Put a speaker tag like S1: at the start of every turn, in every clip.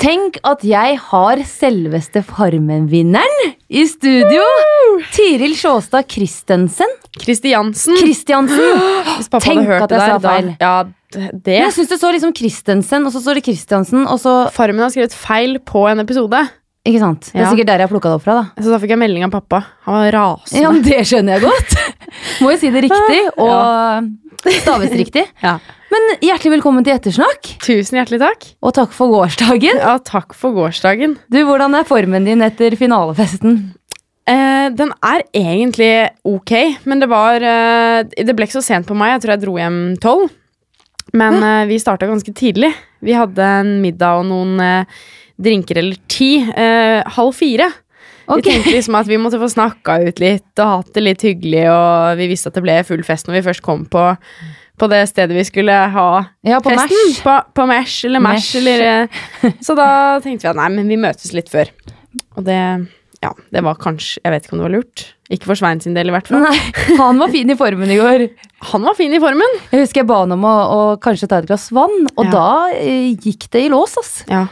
S1: Tenk at jeg har selveste Farmen-vinneren i studio! Tiril Sjåstad Christensen.
S2: Kristiansen.
S1: Kristiansen.
S2: Hvis pappa
S1: Tenk
S2: hadde hørt
S1: at jeg
S2: det
S1: sa
S2: der, da- Ja, det. det.
S1: Jeg syns det står liksom Christensen, og så står det Christiansen, og så
S2: Farmen har skrevet feil på en episode.
S1: Ikke sant? Det er
S2: Ja.
S1: sikkert der jeg plukka det opp fra, da.
S2: Så da fikk jeg melding av pappa. Han var rasende.
S1: Ja, men Det skjønner jeg godt. Må jo si det riktig, og staves riktig.
S2: Ja.
S1: Men hjertelig velkommen til Ettersnakk,
S2: Tusen hjertelig takk.
S1: og takk for gårsdagen.
S2: Ja, takk for gårsdagen.
S1: Du, Hvordan er formen din etter finalefesten?
S2: Eh, den er egentlig ok, men det var eh, Det ble ikke så sent på meg. Jeg tror jeg dro hjem tolv. Men eh, vi starta ganske tidlig. Vi hadde en middag og noen eh, drinker eller ti. Eh, halv fire.
S1: Okay.
S2: Vi tenkte liksom at vi måtte få snakka ut litt og hatt det litt hyggelig, og vi visste at det ble full fest når vi først kom på, på det stedet vi skulle ha
S1: Ja, på
S2: festen.
S1: Mesh.
S2: På, på Mesh eller. Mash. Eller, eh, så da tenkte vi at nei, men vi møtes litt før. Og det ja, det var kanskje Jeg vet ikke om det var lurt. Ikke for Svein sin del, i hvert fall.
S1: Nei, han var fin i formen i går.
S2: Han var fin i formen.
S1: Jeg husker jeg ba han om å, å kanskje ta et glass vann, og
S2: Ja.
S1: da eh, gikk det i lås, ass.
S2: Ja.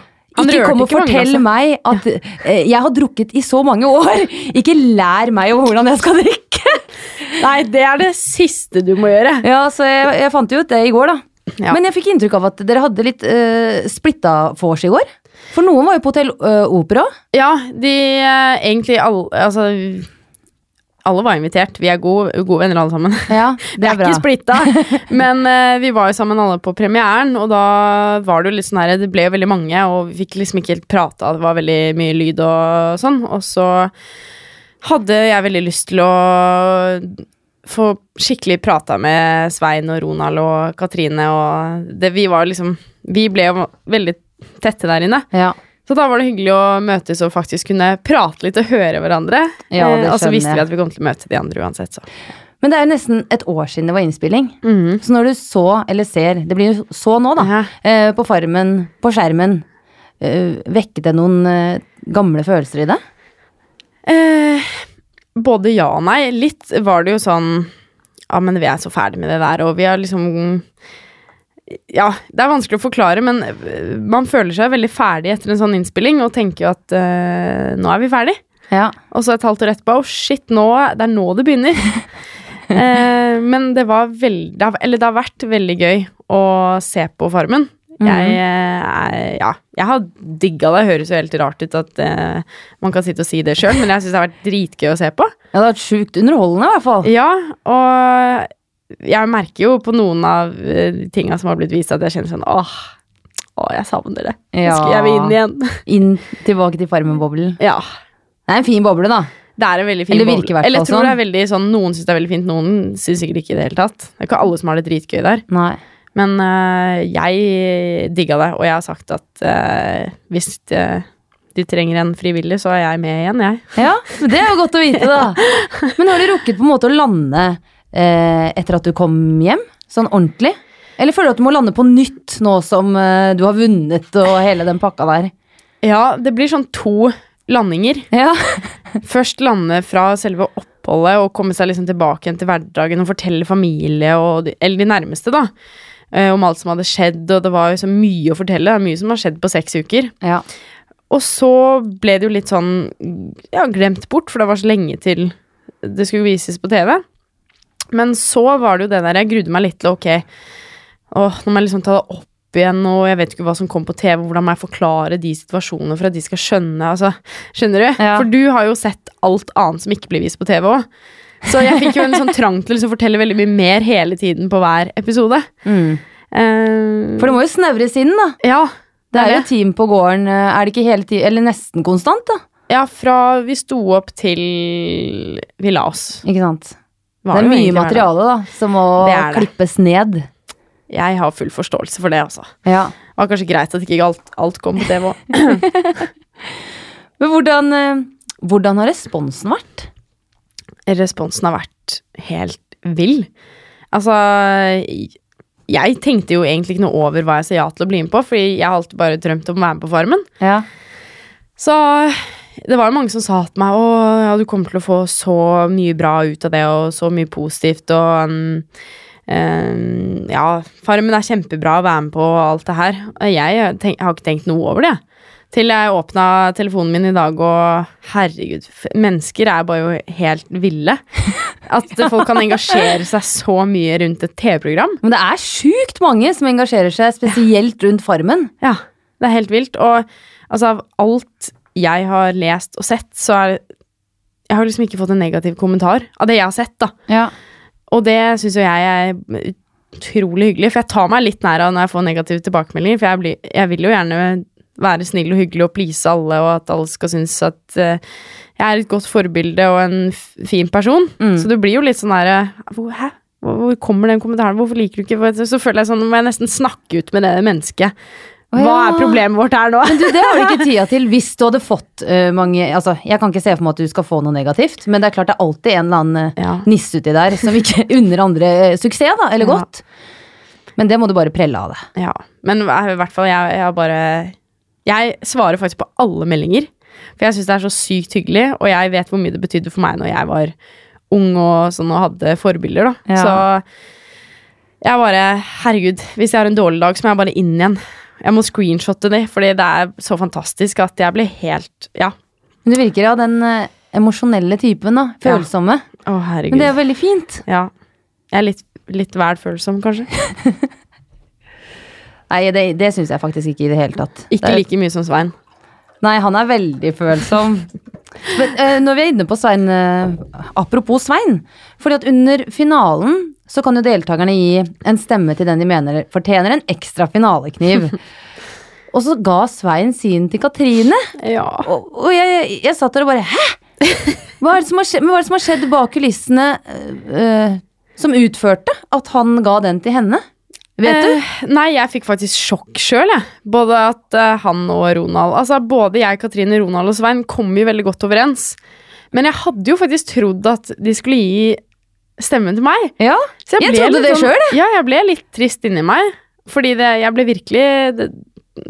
S1: Ikke kom og fortell
S2: vannglasset.
S1: meg at eh, jeg har drukket i så mange år. Ikke lær meg om hvordan jeg skal drikke.
S2: Nei, det er det siste du må gjøre.
S1: Ja, så jeg, jeg fant jo ut det i går, da.
S2: Ja.
S1: Men jeg fikk inntrykk av at dere hadde litt uh, splitta vors i går. For noen var jo på Hotell uh, Opera.
S2: Ja, de uh, egentlig alle Altså alle var invitert. Vi er gode, gode venner alle sammen.
S1: Ja, det er
S2: Vi er, ikke splitta, men uh, vi var jo sammen alle på premieren, og da var det jo litt sånn her Det ble jo veldig mange, og vi fikk liksom ikke helt prata, det var veldig mye lyd og sånn. Og så hadde jeg veldig lyst til å få skikkelig prata med Svein og Ronald og Katrine og det, Vi var liksom Vi ble jo veldig tette der inne.
S1: Ja.
S2: Så da var det hyggelig å møtes og faktisk kunne prate litt og høre hverandre.
S1: Ja, det
S2: Eh, og så visste vi at vi kom til å møte de andre uansett, så.
S1: Men det er jo nesten et år siden det var innspilling.
S2: Mm.
S1: Så når du så, eller ser, det blir jo så nå, da,
S2: Ja.
S1: eh, på Farmen, på skjermen, eh, vekket det noen eh, gamle følelser i?
S2: Eh, både ja og nei. Litt var det jo sånn Ja, men vi er så ferdig med det der, og vi har liksom Ja, det er vanskelig å forklare, men eh, man føler seg veldig ferdig etter en sånn innspilling og tenker jo at uh, nå er vi ferdig.
S1: Ja.
S2: Og så et halvt år etterpå, oh shit, nå, det er nå det begynner. uh, men det var veldig Eller det har vært veldig gøy å se på Farmen. Jeg, eh, er- ja, jeg har digga det. Høres jo helt rart ut at eh, man kan sitte og si det sjøl, men jeg syns det har vært dritgøy å se på.
S1: ja, det har vært sjukt underholdende, i hvert fall.
S2: Ja, og jeg merker jo på noen av eh, tinga som har blitt vist, at jeg kjenner sånn åh, åh jeg savner det.
S1: Ja.
S2: Jeg vil inn igjen?
S1: Inn tilbake til Farmen-boblen.
S2: Ja.
S1: Det er en fin boble, da.
S2: Det er en veldig fin
S1: Eller
S2: boble. Eller jeg tror det er
S1: sånn.
S2: veldig sånn Noen syns det er veldig fint, noen syns sikkert ikke i det hele tatt. Det er ikke alle som har det dritgøy der.
S1: Nei.
S2: Men øh, jeg digga det, og jeg har sagt at øh, hvis det, de trenger en frivillig, så er jeg med igjen, jeg.
S1: Ja, det er jo godt å vite, da. Men har du rukket på en måte å lande eh, etter at du kom hjem? Sånn ordentlig? Eller føler du at du må lande på nytt nå som eh, du har vunnet og hele den pakka der?
S2: Ja, det blir sånn to landinger.
S1: Ja.
S2: Først lande fra selve oppholdet og komme seg liksom tilbake igjen til hverdagen og fortelle familie og de, eller de nærmeste, da. eh, om alt som hadde skjedd, og det var jo så mye å fortelle. Det er mye som har skjedd på seks uker.
S1: ja.
S2: Og så ble det jo litt sånn ja, glemt bort, for det var så lenge til det skulle vises på TV. Men så var det jo det der jeg grudde meg litt til, ok, åh, nå må jeg liksom ta det opp igjen, og jeg vet ikke hva som kom på TV, hvordan må jeg forklare de situasjonene for at de skal skjønne, altså, skjønner du?
S1: Ja.
S2: For du har jo sett alt annet som ikke blir vist på TV også. Så jeg fikk jo en sånn trang til å liksom fortelle veldig mye mer hele tiden på hver episode.
S1: Mm.
S2: Uh,
S1: For det må jo snevres inn, da.
S2: ja,
S1: Det er jo team på gården, eh, er det ikke hele tiden, eller nesten konstant, da?
S2: Ja, fra vi sto opp til vi la oss.
S1: Ikke sant? Det er mye materiale, da, som må klippes ned.
S2: Jeg har full forståelse for det, altså.
S1: Ja.
S2: Det var kanskje greit at ikke alt, alt kom på TV òg.
S1: Men hvordan, eh, hvordan har responsen vært?
S2: Responsen har vært helt vill. Altså Jeg tenkte jo egentlig ikke noe over hva jeg sa ja til å bli med på, fordi jeg har alltid bare drømt om å være med på Farmen.
S1: Ja.
S2: Så det var jo mange som sa til meg å ja, du kommer til å få så mye bra ut av det, og så mye positivt, og um, um, ja, Farmen er kjempebra å være med på, og alt det her. Og Jeg tenk, har ikke tenkt noe over det. Til jeg åpna telefonen min i dag, og herregud, mennesker er bare jo helt ville. At folk kan engasjere seg så mye rundt et TV-program.
S1: Men det er sjukt mange som engasjerer seg, spesielt rundt Farmen.
S2: Ja, det er helt vilt. Og altså, av alt jeg har lest og sett, så er Jeg har liksom ikke fått en negativ kommentar av det jeg har sett, da.
S1: Ja.
S2: Og det syns jo jeg er utrolig hyggelig, for jeg tar meg litt nær av når jeg får negative tilbakemeldinger, for jeg, blir, jeg vil jo gjerne være snill og hyggelig og please alle, og at alle skal synes at uh, jeg er et godt forbilde og en fin person.
S1: Mm.
S2: Så det blir jo litt sånn derre Hæ? Hvor, kommer den kommentaren? Hvorfor liker du ikke Så føler jeg sånn, må jeg nesten snakke ut med det mennesket. Hva
S1: ja.
S2: er problemet vårt her nå?
S1: Men du, det har du ikke tida til hvis du hadde fått uh, mange Altså, jeg kan ikke se for meg at du skal få noe negativt, men det er klart det er alltid en eller annen eh,
S2: Ja.
S1: nisse uti der som ikke unner andre uh, suksess, da, eller
S2: Ja.
S1: godt. Men det må du bare prelle av deg.
S2: Ja, men i hvert fall, jeg, jeg har bare Jeg svarer faktisk på alle meldinger. For jeg syns det er så sykt hyggelig, og jeg vet hvor mye det betydde for meg når jeg var ung og sånn og hadde forbilder, da. Så jeg bare Herregud, hvis jeg har en dårlig dag, så må jeg bare inn igjen. Jeg må screenshotte de, fordi det er så fantastisk at jeg blir helt Ja.
S1: Men du virker av den eh, emosjonelle typen, da.
S2: Ja.
S1: Følsomme.
S2: Å, herregud.
S1: Men det er jo veldig fint.
S2: Ja. Jeg er litt, litt vel følsom, kanskje.
S1: Nei, det, det syns jeg faktisk ikke i det hele tatt.
S2: Ikke
S1: det er,
S2: like mye som Svein.
S1: Nei, han er veldig følsom. Men eh, når vi er inne på Svein eh, Apropos Svein. Fordi at under finalen så kan jo deltakerne gi en stemme til den de mener fortjener en ekstra finalekniv. og så ga Svein sin til Katrine.
S2: Ja.
S1: Og, og jeg, jeg satt der og bare Hæ?! Hva er det som har skjedd, hva er det som har skjedd bak kulissene uh, som utførte at han ga den til henne? Vet du?
S2: Eh, nei, jeg fikk faktisk sjokk sjøl, jeg. Både at eh, han og Ronald Altså, både jeg, Katrine, Ronald og Svein kom jo veldig godt overens. Men jeg hadde jo faktisk trodd at de skulle gi stemmen til meg.
S1: Ja. Jeg
S2: ble
S1: trodde det
S2: sjøl,
S1: selv,
S2: Ja, jeg ble litt trist inni meg. Fordi det, jeg ble virkelig det,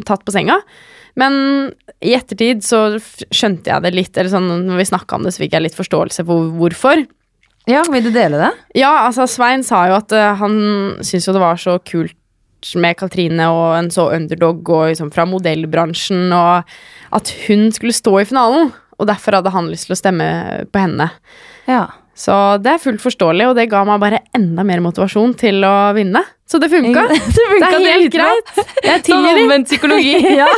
S2: tatt på senga. Men i ettertid så skjønte jeg det litt, eller sånn når vi snakka om det, så fikk jeg litt forståelse for hvorfor.
S1: ja, vil du dele det?
S2: Ja, altså Svein sa jo at uh, han syntes jo det var så kult med Katrine og en så underdog og liksom fra modellbransjen, og at hun skulle stå i finalen. Og derfor hadde han lyst til å stemme på henne.
S1: Ja.
S2: Så det er fullt forståelig, og det ga meg bare enda mer motivasjon til å vinne. Så det funka.
S1: Det
S2: Det er helt greit. Jeg
S1: Sånn
S2: tilgir
S1: omvendt psykologi. ja.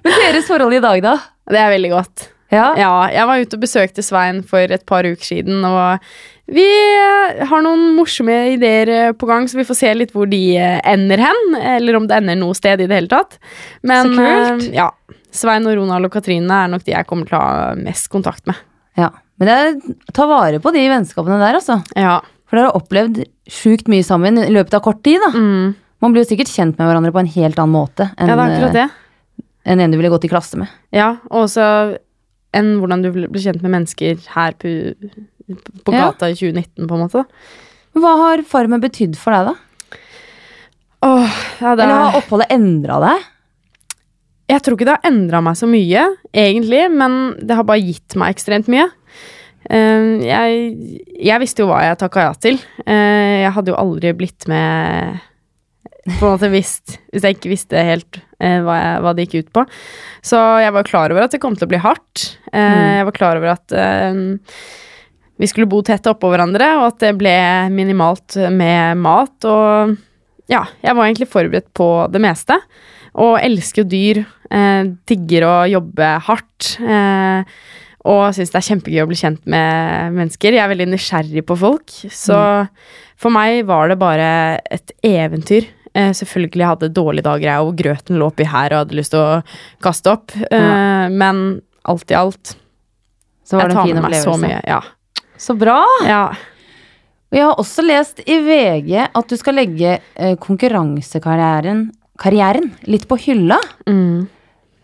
S1: Men deres forhold i dag, da?
S2: Det er veldig godt.
S1: Ja.
S2: Ja, jeg var ute og besøkte Svein for et par uker siden, og vi eh, har noen morsomme ideer eh, på gang, så vi får se litt hvor de eh, ender hen. Eller om det ender noe sted i det hele tatt. Men ja, Svein og Ronald og Katrine er nok de jeg kommer til å ha mest kontakt med.
S1: ja. Men det er, ta vare på de vennskapene der, altså.
S2: Ja.
S1: For dere har opplevd sjukt mye sammen i løpet av kort tid, da.
S2: Mm.
S1: Man blir jo sikkert kjent med hverandre på en helt annen måte enn
S2: ja, det er akkurat det.
S1: eh, enn en du ville gått i klasse med.
S2: Ja, og også enn hvordan du ble ble kjent med mennesker her på, på
S1: Ja.
S2: gata i 2019, på en måte.
S1: Hva har Farmen betydd for deg, da?
S2: Åh, ja, det
S1: Eller
S2: er...
S1: har oppholdet endra deg?
S2: Jeg tror ikke det har endra meg så mye, egentlig, men det har bare gitt meg ekstremt mye. Eh, jeg, jeg visste jo hva jeg takka ja til. Eh, jeg hadde jo aldri blitt med på en måte visst, Hvis jeg ikke visste helt eh, hva, jeg, hva det gikk ut på. Så jeg var klar over at det kom til å bli hardt. Eh,
S1: Mm.
S2: Jeg var klar over at vi skulle bo tett oppå hverandre, og at det ble minimalt med mat. Og ja, jeg var egentlig forberedt på det meste. Og elsker dyr. Eh, digger å jobbe hardt. Eh, og syns det er kjempegøy å bli kjent med mennesker. Jeg er veldig nysgjerrig på folk. Så for meg var det bare et eventyr. Eh, selvfølgelig hadde jeg dårlige dager jeg, og grøten lå oppi her og hadde lyst til å kaste opp. Eh, Men alt i alt,
S1: Så var det en fin
S2: med meg så mye. Ja.
S1: Så bra!
S2: ja.
S1: Jeg har også lest i VG at du skal legge eh, konkurransekarrieren karrieren litt på hylla.
S2: Mm.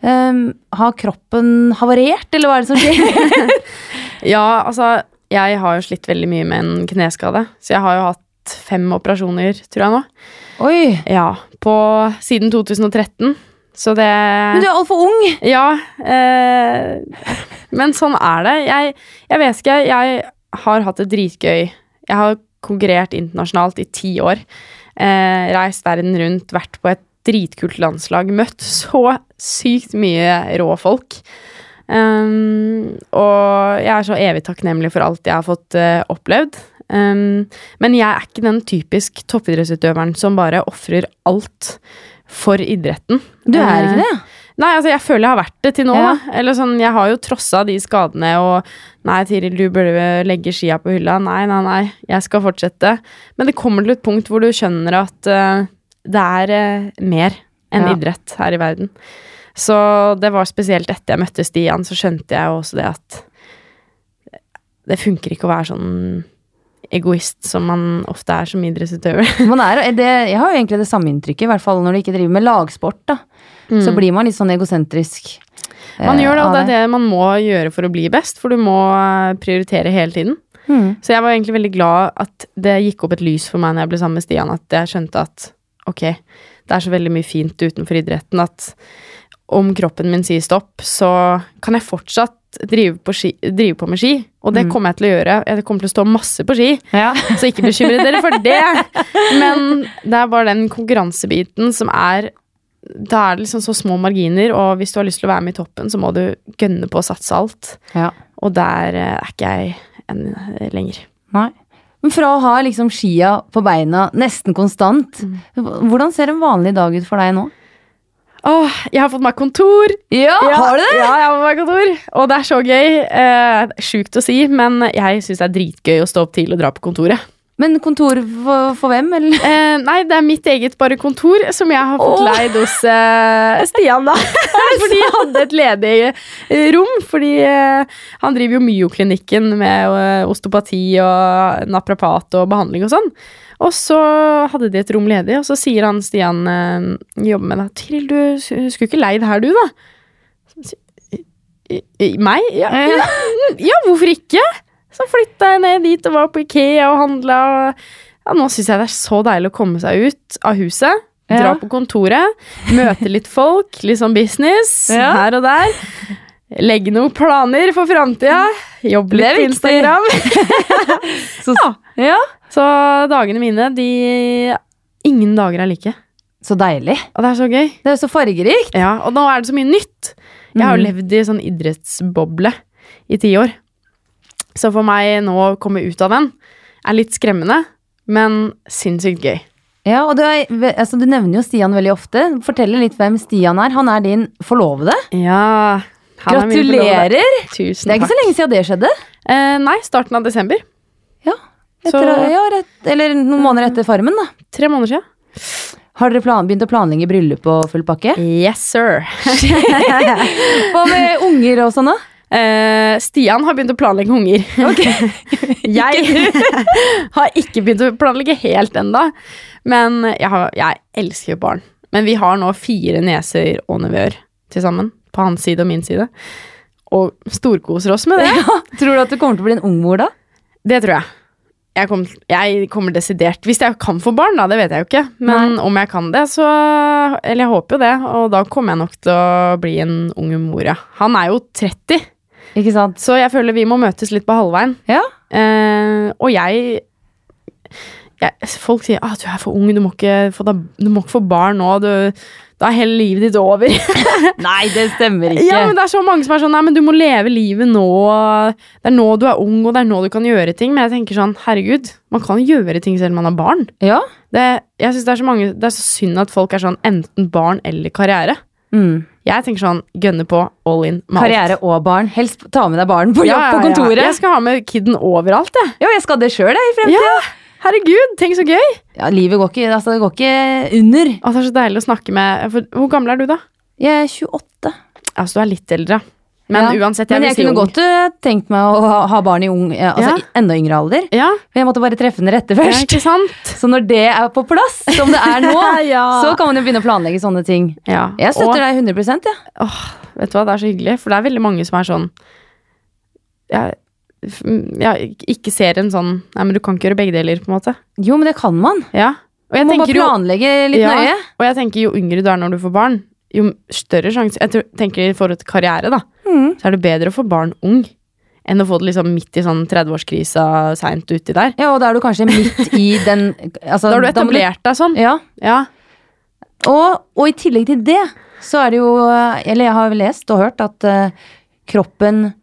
S1: Um, har kroppen havarert, eller hva er det som skjer?
S2: Ja, altså Jeg har jo slitt veldig mye med en kneskade. Så jeg har jo hatt fem operasjoner, tror jeg nå.
S1: Oi!
S2: Ja, på Siden 2013. Så det
S1: Men du er altfor ung!
S2: Ja. Eh, men sånn er det. Jeg, jeg vet ikke. Jeg har hatt det dritgøy. Jeg har konkurrert internasjonalt i ti år. Eh, reist verden rundt, vært på et dritkult landslag. Møtt så sykt mye rå folk. Um, og jeg er så evig takknemlig for alt jeg har fått uh, opplevd. Um, men jeg er ikke den typisk toppidrettsutøveren som bare ofrer alt for idretten.
S1: Du er ikke
S2: Eh,
S1: det?
S2: Nei, altså jeg føler jeg har vært det til nå.
S1: Ja.
S2: Eller sånn, Jeg har jo trossa de skadene og Nei, Tiril, du burde legge skia på hylla. Nei, nei, nei, jeg skal fortsette. Men det kommer til et punkt hvor du skjønner at eh, det er eh, mer enn
S1: Ja.
S2: idrett her i verden. Så det var spesielt etter jeg møtte Stian, så skjønte jeg også det at det funker ikke å være sånn egoist som man ofte er som idrettsutøver.
S1: Man er, det, jeg har jo egentlig det samme inntrykket, i hvert fall når du ikke driver med lagsport. da. Så blir man litt sånn egosentrisk.
S2: Mm. Man
S1: eh,
S2: gjør det, og det er det man må gjøre for å bli best, for du må eh, prioritere hele tiden.
S1: Mm.
S2: Så jeg var egentlig veldig glad at det gikk opp et lys for meg når jeg ble sammen med Stian, at jeg skjønte at ok, det er så veldig mye fint utenfor idretten at om kroppen min sier stopp, så kan jeg fortsatt drive på, ski, drive på med ski. Og det
S1: Mm.
S2: kommer jeg til å gjøre. Jeg kommer til å stå masse på ski,
S1: Ja.
S2: så ikke bekymre dere for det. Men det er bare den konkurransebiten som er Da er det liksom så små marginer, og hvis du har lyst til å være med i toppen, så må du gønne på å satse alt.
S1: ja.
S2: Og der eh, er ikke jeg en, eh, lenger.
S1: Nei. Men fra å ha liksom skia på beina nesten konstant, hvordan ser en vanlig dag ut for deg nå?
S2: Åh, jeg har fått meg kontor!
S1: Ja, har du det?
S2: Ja, jeg har fått meg kontor. Og det er så gøy. Eh, Sjukt å si, men jeg syns det er dritgøy å stå opp tidlig og dra på kontoret.
S1: Men kontor for, for hvem, eller?
S2: Eh, nei, det er mitt eget bare kontor som jeg har fått
S1: oh.
S2: leid hos eh, Stian, da. fordi jeg hadde et ledig eh, rom. Fordi eh, han driver jo Myoklinikken med eh, osteopati og naprapat og behandling og sånn. Og så hadde de et rom ledig, og så sier han Stian eh, jobber med det. Tiril, du skulle ikke leid her, du, da? «I- i- Meg? Ja, ja, ja, hvorfor ikke? Så flytta jeg ned dit og var på Ikea og handla. Ja, nå syns jeg det er så deilig å komme seg ut av huset. Dra
S1: Ja.
S2: på kontoret, møte litt folk, litt sånn business
S1: Ja.
S2: her og der. Legge noen planer for framtida. Jobbe litt på. Instagram.
S1: Så,
S2: Ja.
S1: ja.
S2: Så dagene mine, de Ingen dager er like.
S1: Så deilig.
S2: Og det er så gøy.
S1: Det er så fargerikt.
S2: Ja, Og nå er det så mye nytt. Jeg har jo
S1: Mhm.
S2: levd i sånn idrettsboble i ti år. Så for meg nå å komme ut av den er litt skremmende, men sinnssykt gøy.
S1: Ja, og du, er, altså, du nevner jo Stian veldig ofte. Fortell litt hvem Stian er. Han er din forlovede.
S2: Ja han er min forlovede.
S1: Gratulerer!
S2: Tusen
S1: Det er ikke så lenge siden det skjedde.
S2: Eh, nei, starten av desember.
S1: Ja, etter,
S2: Så-
S1: ja rett, Eller noen måneder etter Farmen, da.
S2: Tre måneder siden.
S1: Har dere plan, begynt å planlegge bryllup og full pakke?
S2: Yes, sir.
S1: Hva med unger og sånn, da?
S2: Eh, Stian har begynt å planlegge unger. jeg har ikke begynt å planlegge helt enda Men jeg, har, jeg elsker jo barn. Men vi har nå fire neser og nevøer til sammen. På hans side og min side. Og storkoser oss med det.
S1: Tror du at du kommer til å bli en ung mor da?
S2: Det tror jeg. Jeg kommer, jeg kommer desidert Hvis jeg kan få barn, da, det vet jeg jo ikke. Men om jeg kan det, så Eller jeg håper jo det. Og da kommer jeg nok til å bli en ung mor, ja. Han er jo 30.
S1: Ikke sant?
S2: Så jeg føler vi må møtes litt på halvveien.
S1: Ja.
S2: Eh, og jeg, jeg Folk sier at du er for ung, du må ikke få, du må ikke få barn nå. Du, da er hele livet ditt over.
S1: Nei, det stemmer ikke.
S2: ja, men Det er så mange som er sånn Nei, men du må leve livet nå. Det er nå du er ung, og det er nå du kan gjøre ting. Men jeg tenker sånn, herregud, man kan gjøre ting selv om man har barn.
S1: Ja.
S2: Det, jeg synes det er så mange Det er så synd at folk er sånn enten barn eller karriere.
S1: Mm.
S2: Jeg tenker sånn, gønne på, all in. med alt.
S1: Karriere og barn. Helst ta med deg barn på jobb
S2: Ja, ja,
S1: på kontoret.
S2: Jeg skal ha med kiden overalt, jeg.
S1: Ja, jeg skal det sjøl, jeg, i fremtiden.
S2: Ja, herregud, tenk så gøy!
S1: Ja, livet går ikke, altså, det går ikke under.
S2: Og det er så deilig å snakke med for, Hvor gammel er du, da?
S1: Jeg er 28.
S2: Altså, du er litt eldre. Men
S1: Ja.
S2: uansett, jeg
S1: Men jeg
S2: si
S1: kunne
S2: ung.
S1: godt uh, tenkt meg å ha, ha barn i ung, altså
S2: Ja.
S1: enda yngre alder.
S2: Ja,
S1: Men jeg måtte bare treffe den rette først. Så når det er på plass, som det er nå,
S2: Ja.
S1: så kan man jo begynne å planlegge sånne ting.
S2: Ja.
S1: Jeg støtter
S2: og,
S1: deg 100 ja.
S2: Åh, vet du hva, det er så hyggelig, for det er veldig mange som er sånn Jeg, jeg ikke ser en sånn Nei, men du kan ikke gjøre begge deler, på en måte.
S1: Jo, men det kan man.
S2: Ja. Og jeg
S1: Man må bare planlegge litt
S2: Ja.
S1: nøye.
S2: Og jeg tenker jo yngre du er når du får barn, jo større sjanse Jeg tenker i forhold til karriere, da,
S1: Mm.
S2: så er det bedre å få barn ung enn å få det liksom midt i sånn 30-årskrisa seint uti der.
S1: Ja, og da er du kanskje midt i den altså,
S2: Da har du etablert deg sånn.
S1: Ja,
S2: Ja.
S1: Og, og i tillegg til det, så er det jo Eller jeg har lest og hørt at uh, kroppen eh,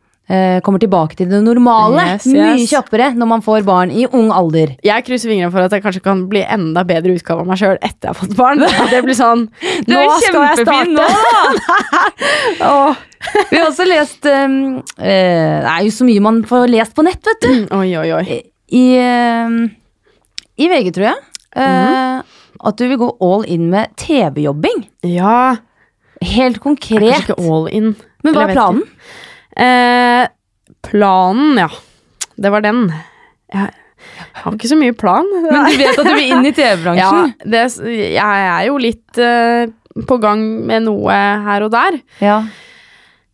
S1: kommer tilbake til det normale
S2: Yes,
S1: mye
S2: yes.
S1: kjappere når man får barn i ung alder.
S2: Jeg krysser fingrene for at jeg kanskje kan bli enda bedre utgave av meg sjøl etter jeg har fått barn. Det blir sånn Nå skal jeg starte! Nå.
S1: Vi har også lest um, uh, Det er jo så mye man får lest på nett, vet du.
S2: Oi, oi, oi.
S1: I, uh, i VG, tror jeg. eh, At du vil gå all in med TV-jobbing.
S2: Ja.
S1: Helt
S2: Jeg er
S1: konkret.
S2: kanskje ikke all in.
S1: Men hva er planen?
S2: ikke. Eh, planen, ja. Det var den. Jeg har ikke så mye plan.
S1: Men du vet at du vil inn i TV-bransjen?
S2: det, jeg er jo litt eh, på gang med noe her og der.
S1: Ja.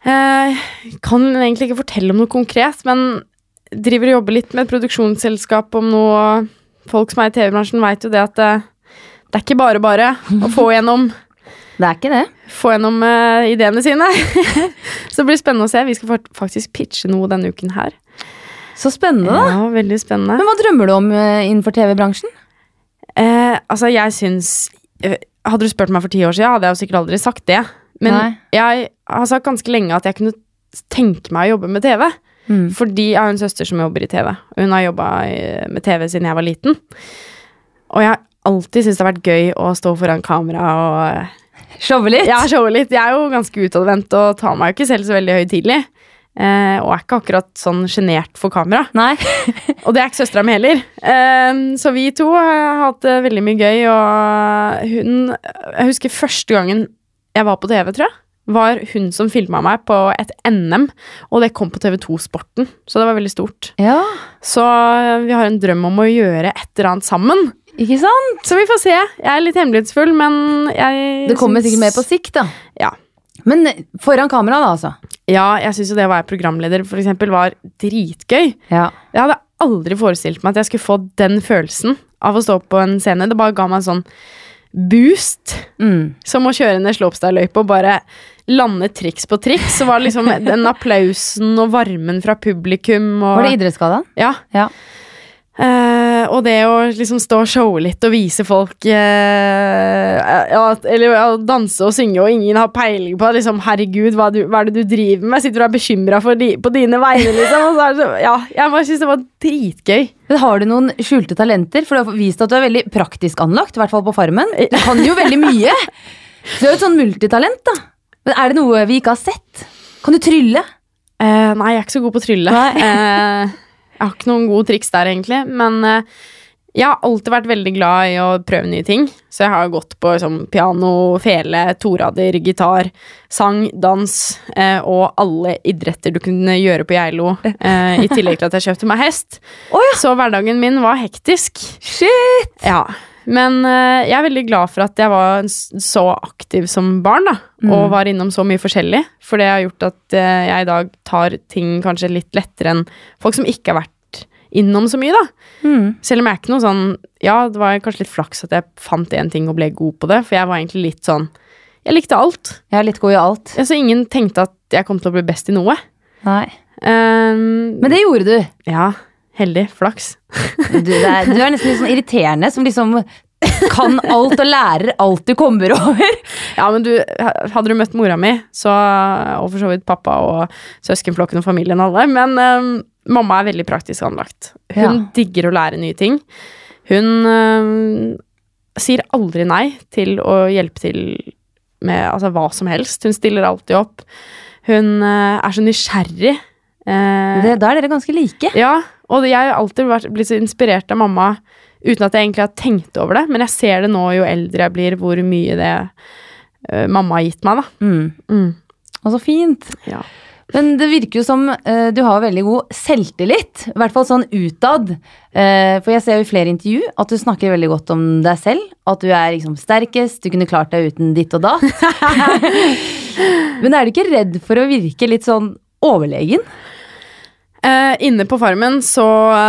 S2: Eh, kan egentlig ikke fortelle om noe konkret, men driver og jobber litt med et produksjonsselskap om noe. Folk som er i TV-bransjen, veit jo det at det, det er ikke bare bare å få gjennom,
S1: Det er ikke det.
S2: få gjennom uh, ideene sine. Så det blir spennende å se. Vi skal faktisk pitche noe denne uken her.
S1: Så spennende, da.
S2: Ja, veldig spennende.
S1: Men hva drømmer du om uh, innenfor TV-bransjen?
S2: Uh, altså, jeg syns Hadde du spurt meg for ti år siden, hadde jeg jo sikkert aldri sagt det. Men
S1: Nei.
S2: jeg har sagt ganske lenge at jeg kunne tenke meg å jobbe med TV.
S1: Mm.
S2: Fordi jeg har en søster som jobber i TV. Hun har jobba med TV siden jeg var liten. Og jeg har alltid syntes det har vært gøy å stå foran kamera og
S1: Showe litt?
S2: Jeg showe litt. Jeg er jo ganske utadvendt og tar meg jo ikke selv så veldig høytidelig. Eh, og er ikke akkurat sånn sjenert for kamera.
S1: Nei?
S2: Og det er ikke søstera mi heller. Eh, så vi to har hatt det veldig mye gøy, og hun Jeg husker første gangen jeg var på TV, tror jeg, var hun som filma meg på et NM, og det kom på TV2 Sporten, så det var veldig stort.
S1: Ja,
S2: Så eh, vi har en drøm om å gjøre et eller annet sammen.
S1: Ikke sant?
S2: Så vi får se. Jeg er litt hemmelighetsfull, men jeg
S1: Det kommer
S2: syns-
S1: sikkert mer på sikt, da.
S2: Ja.
S1: Men eh, foran kamera, da, altså.
S2: Ja, jeg syns jo det å være programleder for eksempel var dritgøy.
S1: Ja.
S2: Jeg hadde aldri forestilt meg at jeg skulle få den følelsen av å stå på en scene. Det bare ga meg en sånn boost.
S1: Mm.
S2: Som å kjøre ned Slopstadløypa og bare lande triks på triks. Så var det liksom den applausen og varmen fra publikum og
S1: Var det idrettsgallaen?
S2: Ja.
S1: Ja.
S2: Eh, og det å liksom stå og showe litt og vise folk uh, ja, Eller ja, danse og synge, og ingen har peiling på liksom, Herregud, hva, du, hva er det du driver med? Sitter du og er bekymra på dine vegne, liksom? Så, ja, jeg bare syns det var dritgøy.
S1: Men har du noen skjulte talenter? For du har vist at du er veldig praktisk anlagt, i hvert fall på Farmen. Du kan jo veldig mye. Du er jo et sånn multitalent, da. Men er det noe vi ikke har sett? Kan du trylle?
S2: Uh, nei, jeg er ikke så god på å trylle.
S1: Nei.
S2: Jeg har ikke noen gode triks der, egentlig. Men eh, jeg har alltid vært veldig glad i å prøve nye ting. Så jeg har gått på liksom, piano, fele, torader, gitar, sang, dans eh, og alle idretter du kunne gjøre på Geilo. Eh, I tillegg til at jeg kjøpte meg hest.
S1: Oh, ja.
S2: Så hverdagen min var hektisk.
S1: Shit!
S2: Ja. Men eh, jeg er veldig glad for at jeg var så aktiv som barn, da. Og var innom så mye forskjellig. For det har gjort at eh, jeg i dag tar ting kanskje litt lettere enn folk som ikke har vært innom så mye, da.
S1: Mm.
S2: Selv om jeg er ikke noe sånn Ja, det var kanskje litt flaks at jeg fant én ting og ble god på det, for jeg var egentlig litt sånn Jeg likte alt.
S1: Jeg er litt god i alt.
S2: Så ingen tenkte at jeg kom til å bli best i noe.
S1: Nei.
S2: Um,
S1: Men det gjorde du.
S2: Ja. Heldig. Flaks.
S1: Du, det er, du er nesten litt sånn irriterende som liksom kan alt og lærer alt du kommer over.
S2: Ja, men du, hadde du møtt mora mi, så, og for så vidt pappa og søskenflokken og familien alle, men um, mamma er veldig praktisk anlagt. Hun
S1: Ja.
S2: digger å lære nye ting. Hun um, sier aldri nei til å hjelpe til med altså, hva som helst. Hun stiller alltid opp. Hun uh, er så nysgjerrig. Uh,
S1: Det, da er dere ganske like.
S2: ja, og jeg har alltid vært, blitt så inspirert av mamma uten at jeg egentlig har tenkt over det, men jeg ser det nå jo eldre jeg blir, hvor mye det uh, mamma har gitt meg, da.
S1: Mm.
S2: Mm.
S1: Og så fint.
S2: Ja.
S1: Men det virker jo som uh, du har veldig god selvtillit, i hvert fall sånn utad. Uh, for jeg ser jo i flere intervju at du snakker veldig godt om deg selv. At du er liksom sterkest, du kunne klart deg uten ditt og datt. Men er du ikke redd for å virke litt sånn overlegen?
S2: Eh, inne på farmen så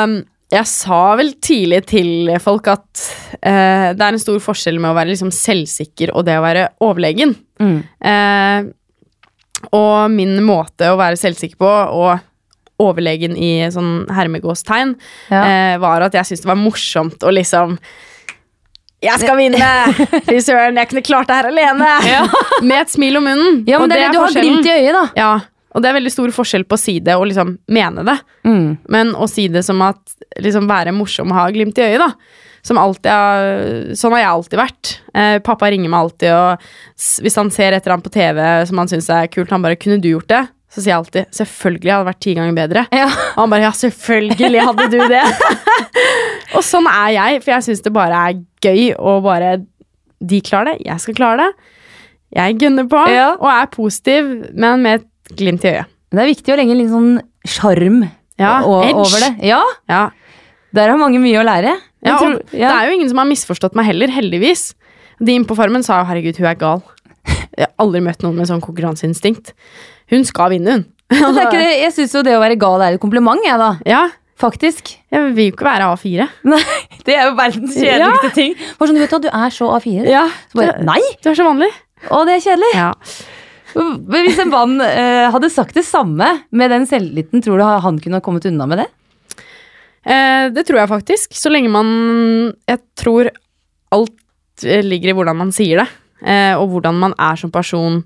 S2: um, Jeg sa vel tidlig til folk at eh, det er en stor forskjell med å være liksom selvsikker og det å være overlegen.
S1: Mm.
S2: Eh, og min måte å være selvsikker på, og overlegen i sånn hermegåstegn,
S1: Ja.
S2: eh, var at jeg syntes det var morsomt å liksom Jeg skal vinne! Fy søren, jeg kunne klart det her alene! Med et smil om munnen.
S1: Ja, men
S2: Og
S1: det er det du har glimt i øyet, da.
S2: Ja, og det er veldig stor forskjell på å si det og liksom mene det.
S1: Mm.
S2: Men å si det som at liksom være morsom og ha glimt i øyet, da. Som alltid har, sånn har jeg alltid vært. Eh, pappa ringer meg alltid, og hvis han ser et eller annet på TV som han syns er kult, han bare 'Kunne du gjort det?' Så sier jeg alltid 'Selvfølgelig hadde det vært ti ganger bedre'.
S1: Ja.
S2: Og han bare 'Ja, selvfølgelig hadde du det'. og sånn er jeg, for jeg syns det bare er gøy å bare De klarer det, jeg skal klare det. Jeg gønner på
S1: Ja.
S2: og er positiv, men med et glimt i øyet.
S1: Det er viktig å legge litt sånn sjarm
S2: Ja,
S1: over det. Ja,
S2: Ja,
S1: der har mange mye å lære.
S2: Ja,
S1: tror-
S2: og Det er jo ingen som har misforstått meg heller, heldigvis. De inne på Farmen sa jo 'herregud, hun er gal'. Jeg har aldri møtt noen med sånn konkurranseinstinkt. Hun skal vinne, hun.
S1: Jeg syns jo det å være gal er et kompliment, jeg, da.
S2: Ja,
S1: Faktisk.
S2: jeg vil jo ikke være A4.
S1: Nei, det er jo verdens kjedeligste ting. Bare sånn, du vet at du er så A4.
S2: Ja,
S1: Så bare, nei!
S2: Du er så vanlig.
S1: Å, det er kjedelig.
S2: Ja.
S1: Men Hvis en mann eh, hadde sagt det samme med den selvtilliten, tror du han kunne ha kommet unna med det?
S2: Eh, det tror jeg faktisk. Så lenge man Jeg tror alt eh, ligger i hvordan man sier det, eh, og hvordan man er som person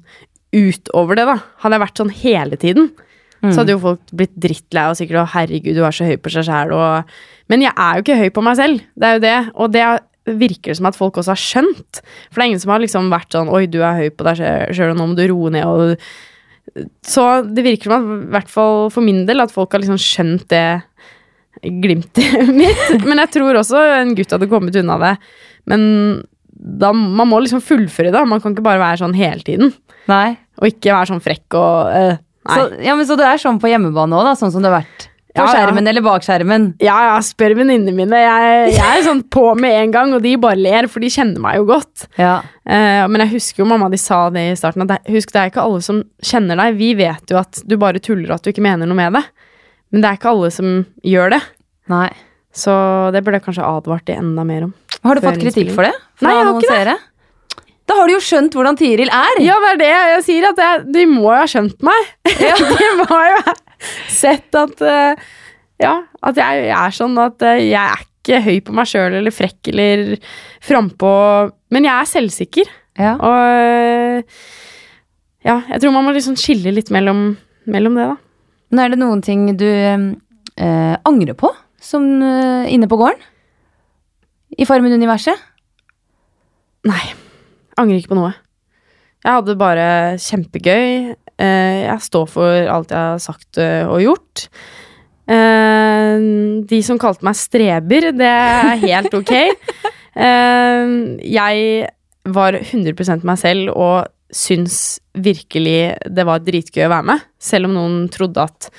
S2: utover det, da. Hadde jeg vært sånn hele tiden, så hadde jo folk blitt drittlei og sikkert 'Å, herregud, du er så høy på seg sjæl', og Men jeg er jo ikke høy på meg selv. Det er jo det. Og det virker det som at folk også har skjønt. For det er ingen som har liksom vært sånn 'Oi, du er høy på deg sjøl, og nå må du roe ned', og Så det virker som at, i hvert fall for min del, at folk har liksom skjønt det glimtet mitt. Men jeg tror også en gutt hadde kommet unna det. Men da, man må liksom fullføre det. Man kan ikke bare være sånn hele tiden.
S1: Nei.
S2: Og ikke være sånn frekk og uh, Nei.
S1: Så, ja, men så du er sånn på hjemmebane òg, da? Sånn som du har vært på
S2: Ja, ja.
S1: skjermen eller bak skjermen?
S2: ja, ja, spør venninnene mine. Jeg, jeg er sånn på med en gang, og de bare ler, for de kjenner meg jo godt.
S1: Ja.
S2: Uh, men jeg husker jo mamma de sa det i starten, at husk, det er ikke alle som kjenner deg. Vi vet jo at du bare tuller, og at du ikke mener noe med det. Men det er ikke alle som gjør det.
S1: Nei.
S2: Så det burde jeg kanskje advart de enda mer om.
S1: Har du fått kritikk for det?
S2: Nei, jeg har ikke det.
S1: seere? Da har du jo skjønt hvordan Tiril er!
S2: Ja, det er det jeg sier, at jeg, de må jo ha skjønt meg. de må jo ha sett at eh, Ja, at jeg, jeg er sånn at eh, jeg er ikke høy på meg sjøl eller frekk eller frampå, men jeg er selvsikker.
S1: Ja.
S2: Og eh, ja, jeg tror man må liksom skille litt mellom, mellom det, da.
S1: Men er det noen ting du eh, angrer på som inne på gården? I Farmen-universet?
S2: Nei. Angrer ikke på noe. Jeg hadde bare kjempegøy. Eh, jeg står for alt jeg har sagt eh, og gjort. Eh, de som kalte meg streber, det er helt ok. Jeg var 100% meg selv og syns virkelig det var dritgøy å være med. Selv om noen trodde at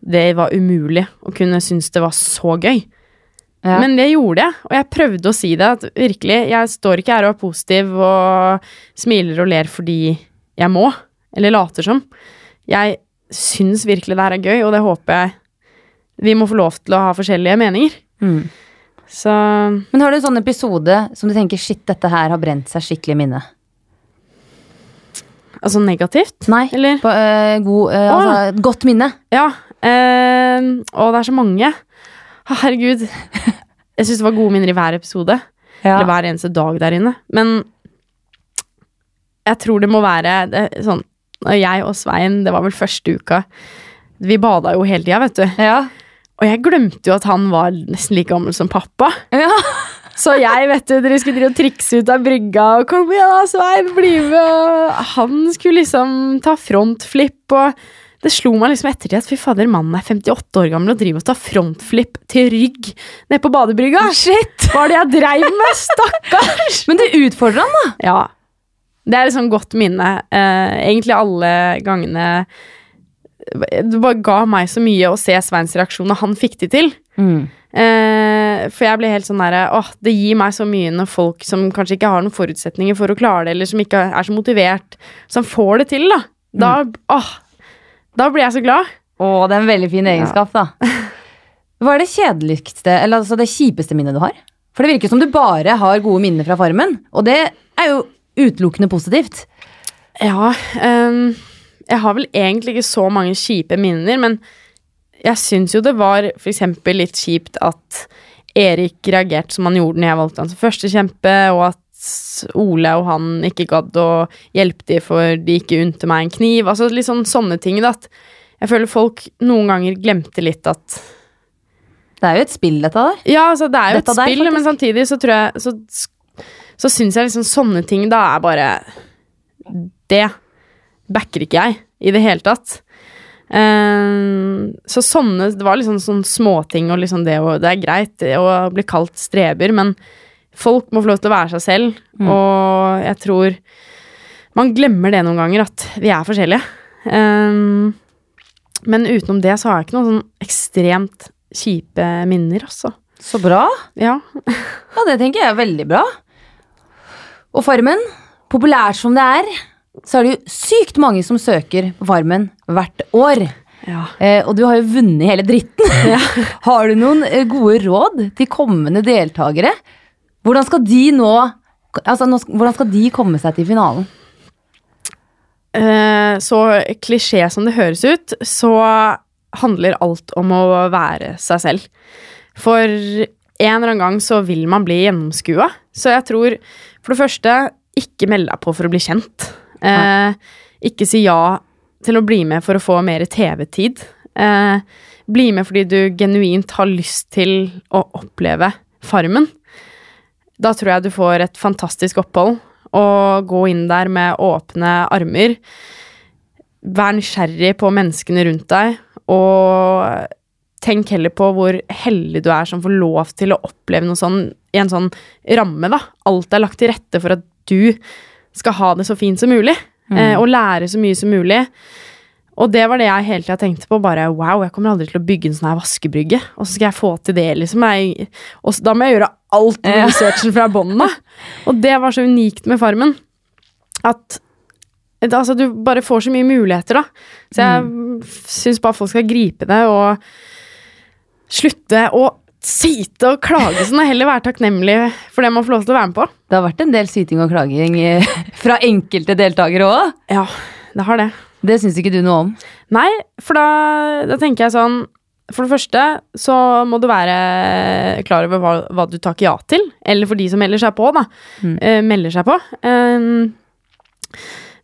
S2: det var umulig å kunne synes det var så gøy.
S1: Ja.
S2: Men det gjorde jeg, og jeg prøvde å si det. At virkelig, jeg står ikke her og er positiv og smiler og ler fordi jeg må, eller later som. Jeg syns virkelig det her er gøy, og det håper jeg vi må få lov til å ha forskjellige meninger.
S1: Mm.
S2: Så
S1: Men har du en sånn episode som du tenker shit, dette her har brent seg skikkelig i minnet?
S2: altså negativt,
S1: Nei.
S2: eller?
S1: På, øh, god, øh, altså, godt minne.
S2: Ja. Øh, og det er så mange. Herregud. Jeg syns det var gode minner i hver episode. Eller hver eneste dag der inne. Men jeg tror det må være det, sånn jeg og Svein, det var vel første uka Vi bada jo hele tida, vet du.
S1: Ja.
S2: Og jeg glemte jo at han var nesten like gammel som pappa.
S1: Ja.
S2: Så jeg, vet du, dere skulle drive og trikse ut av brygga, og kom igjen da, Svein, bli med. Og han skulle liksom ta frontflip, og det slo meg liksom ettertid at fy fader, mannen er 58 år gammel og driver og tar frontflip til rygg nede på badebrygga. Shit! Hva er det jeg dreiv med? Stakkars!
S1: Men det utfordrer han, da.
S2: Ja. Det er et sånt godt minne. Eh, egentlig alle gangene Det bare ga meg så mye å se Sveins reaksjon og han fikk det til. Eh, for jeg ble helt sånn derre Åh, det gir meg så mye når folk som kanskje ikke har noen forutsetninger for å klare det, eller som ikke er så motivert, som får det til, da. Da, åh, da blir jeg så glad.
S1: Å, det er en veldig fin egenskap, da. Hva er det kjedeligste, eller altså det kjipeste minnet du har? For det virker som du bare har gode minner fra Farmen, og det er jo utelukkende positivt.
S2: Ja, um, jeg har vel egentlig ikke så mange kjipe minner, men jeg syns jo det var eksempel litt kjipt at Erik reagerte som han gjorde når jeg valgte han som førstekjempe, og at Ole og han ikke gadd å hjelpe de for de ikke unte meg en kniv. Altså litt sånn sånne ting. Da, at jeg føler folk noen ganger glemte litt at
S1: Det er jo et spill, dette der.
S2: Ja, altså det er jo
S1: Dette
S2: et
S1: der,
S2: spill, men samtidig så tror jeg Så, så syns jeg liksom sånne ting da er bare Det backer ikke jeg i det hele tatt. Eh, så sånne Det var liksom sånn småting og liksom det Det er greit å bli kalt streber, men folk må få lov til å være seg selv,
S1: Mm.
S2: og jeg tror man glemmer det noen ganger, at vi er forskjellige. Um, men utenom det så har jeg ikke noen sånn ekstremt kjipe minner, altså.
S1: Så bra.
S2: Ja.
S1: Ja, det tenker jeg er veldig bra. Og Farmen, populært som det er, så er det jo sykt mange som søker på Farmen hvert år.
S2: ja.
S1: Eh, og du har jo vunnet hele dritten. har du noen eh, gode råd til kommende deltakere? Hvordan skal de nå Altså, nå, hvordan skal de komme seg til finalen?
S2: Eh, så klisjé som det høres ut, så handler alt om å være seg selv. For en eller annen gang så vil man bli gjennomskua. Så jeg tror for det første ikke meld deg på for å bli kjent. Eh, ikke si ja til å bli med for å få mer TV-tid. Eh, bli med fordi du genuint har lyst til å oppleve Farmen. Da tror jeg du får et fantastisk opphold. Og gå inn der med åpne armer. Vær nysgjerrig på menneskene rundt deg, og tenk heller på hvor heldig du er som får lov til å oppleve noe sånn i en sånn ramme, da. Alt er lagt til rette for at du skal ha det så fint som mulig, mm. og lære så mye som mulig. Og det var det jeg hele tida tenkte på. Bare wow, jeg kommer aldri til å bygge en sånn her vaskebrygge. Og så skal jeg få til det, liksom. Jeg, og da må jeg gjøre alt med researchen fra bånn av. Og det var så unikt med Farmen. At altså, du bare får så mye muligheter, da. Så jeg mm. syns bare folk skal gripe det og slutte å syte og klage sånn, og heller være takknemlig for det man får lov til å være med på.
S1: Det har vært en del syting og klaging eh, fra enkelte deltakere òg.
S2: Ja, det har det.
S1: Det syns ikke du noe om.
S2: Nei, for da, da tenker jeg sånn For det første så må du være klar over hva, hva du takker ja til. Eller for de som melder seg på, da.
S1: Mm.
S2: eh, melder seg på. Um,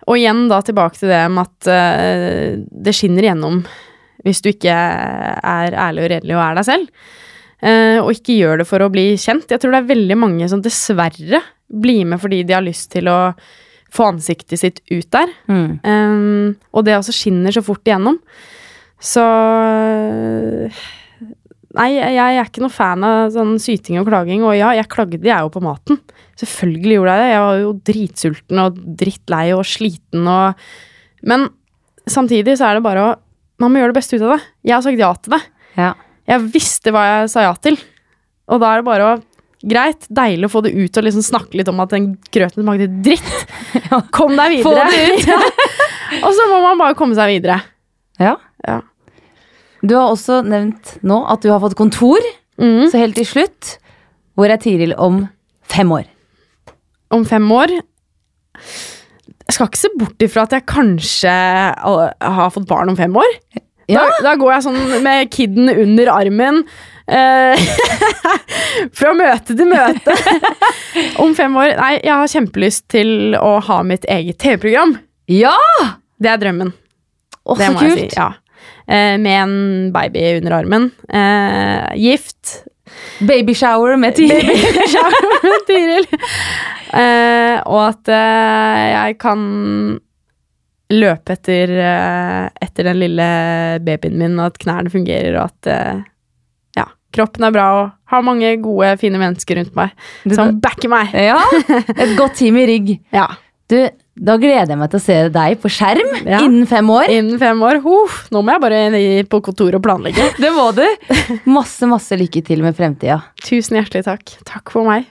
S2: og igjen da tilbake til det med at eh, det skinner igjennom hvis du ikke er ærlig og redelig og er deg selv. Eh, og ikke gjør det for å bli kjent. Jeg tror det er veldig mange som dessverre blir med fordi de har lyst til å få ansiktet sitt ut der.
S1: Mm.
S2: Um, og det også skinner så fort igjennom. Så Nei, jeg, er ikke noe fan av sånn syting og klaging. Og ja, jeg klagde jeg jo på maten. Selvfølgelig gjorde jeg det. Jeg var jo dritsulten og drittlei og sliten og Men samtidig så er det bare å Man må gjøre det beste ut av det. Jeg har sagt ja til det.
S1: Ja.
S2: Jeg visste hva jeg sa ja til. Og da er det bare å Greit, deilig å få det ut og liksom snakke litt om at den grøten smakte dritt. Kom deg
S1: Få
S2: videre.
S1: det ut.
S2: Ja. Og så må man bare komme seg videre.
S1: ja.
S2: Ja.
S1: Du har også nevnt nå at du har fått kontor,
S2: Mm.
S1: så helt til slutt Hvor er Tiril om fem år?
S2: Om fem år Jeg skal ikke se bort ifra at jeg kanskje uh, har fått barn om fem år.
S1: Ja.
S2: Da, da går jeg sånn med kiden under armen. eh, fra møte til møte. om fem år Nei, jeg har kjempelyst til å ha mitt eget TV-program.
S1: Ja!
S2: Det er drømmen.
S1: Å,
S2: det
S1: så
S2: må
S1: kult.
S2: si. Ja. Eh, med en baby under armen. Eh, gift.
S1: Babyshower med Tiril.
S2: Babyshower med Tiril. Eh, og at jeg kan løpe etter, etter den lille babyen min, og at knærne fungerer, og at ja, kroppen er bra, og har mange gode, fine mennesker rundt meg
S1: Du-
S2: som backer meg.
S1: Ja, et godt team i rygg.
S2: Ja.
S1: Du, da gleder jeg meg til å se deg på skjerm
S2: Ja.
S1: innen fem år.
S2: Innen fem år. Huff, nå må jeg bare ned på kontoret og planlegge.
S1: Det må du. Masse, masse lykke til med fremtida.
S2: Tusen hjertelig takk. Takk for meg.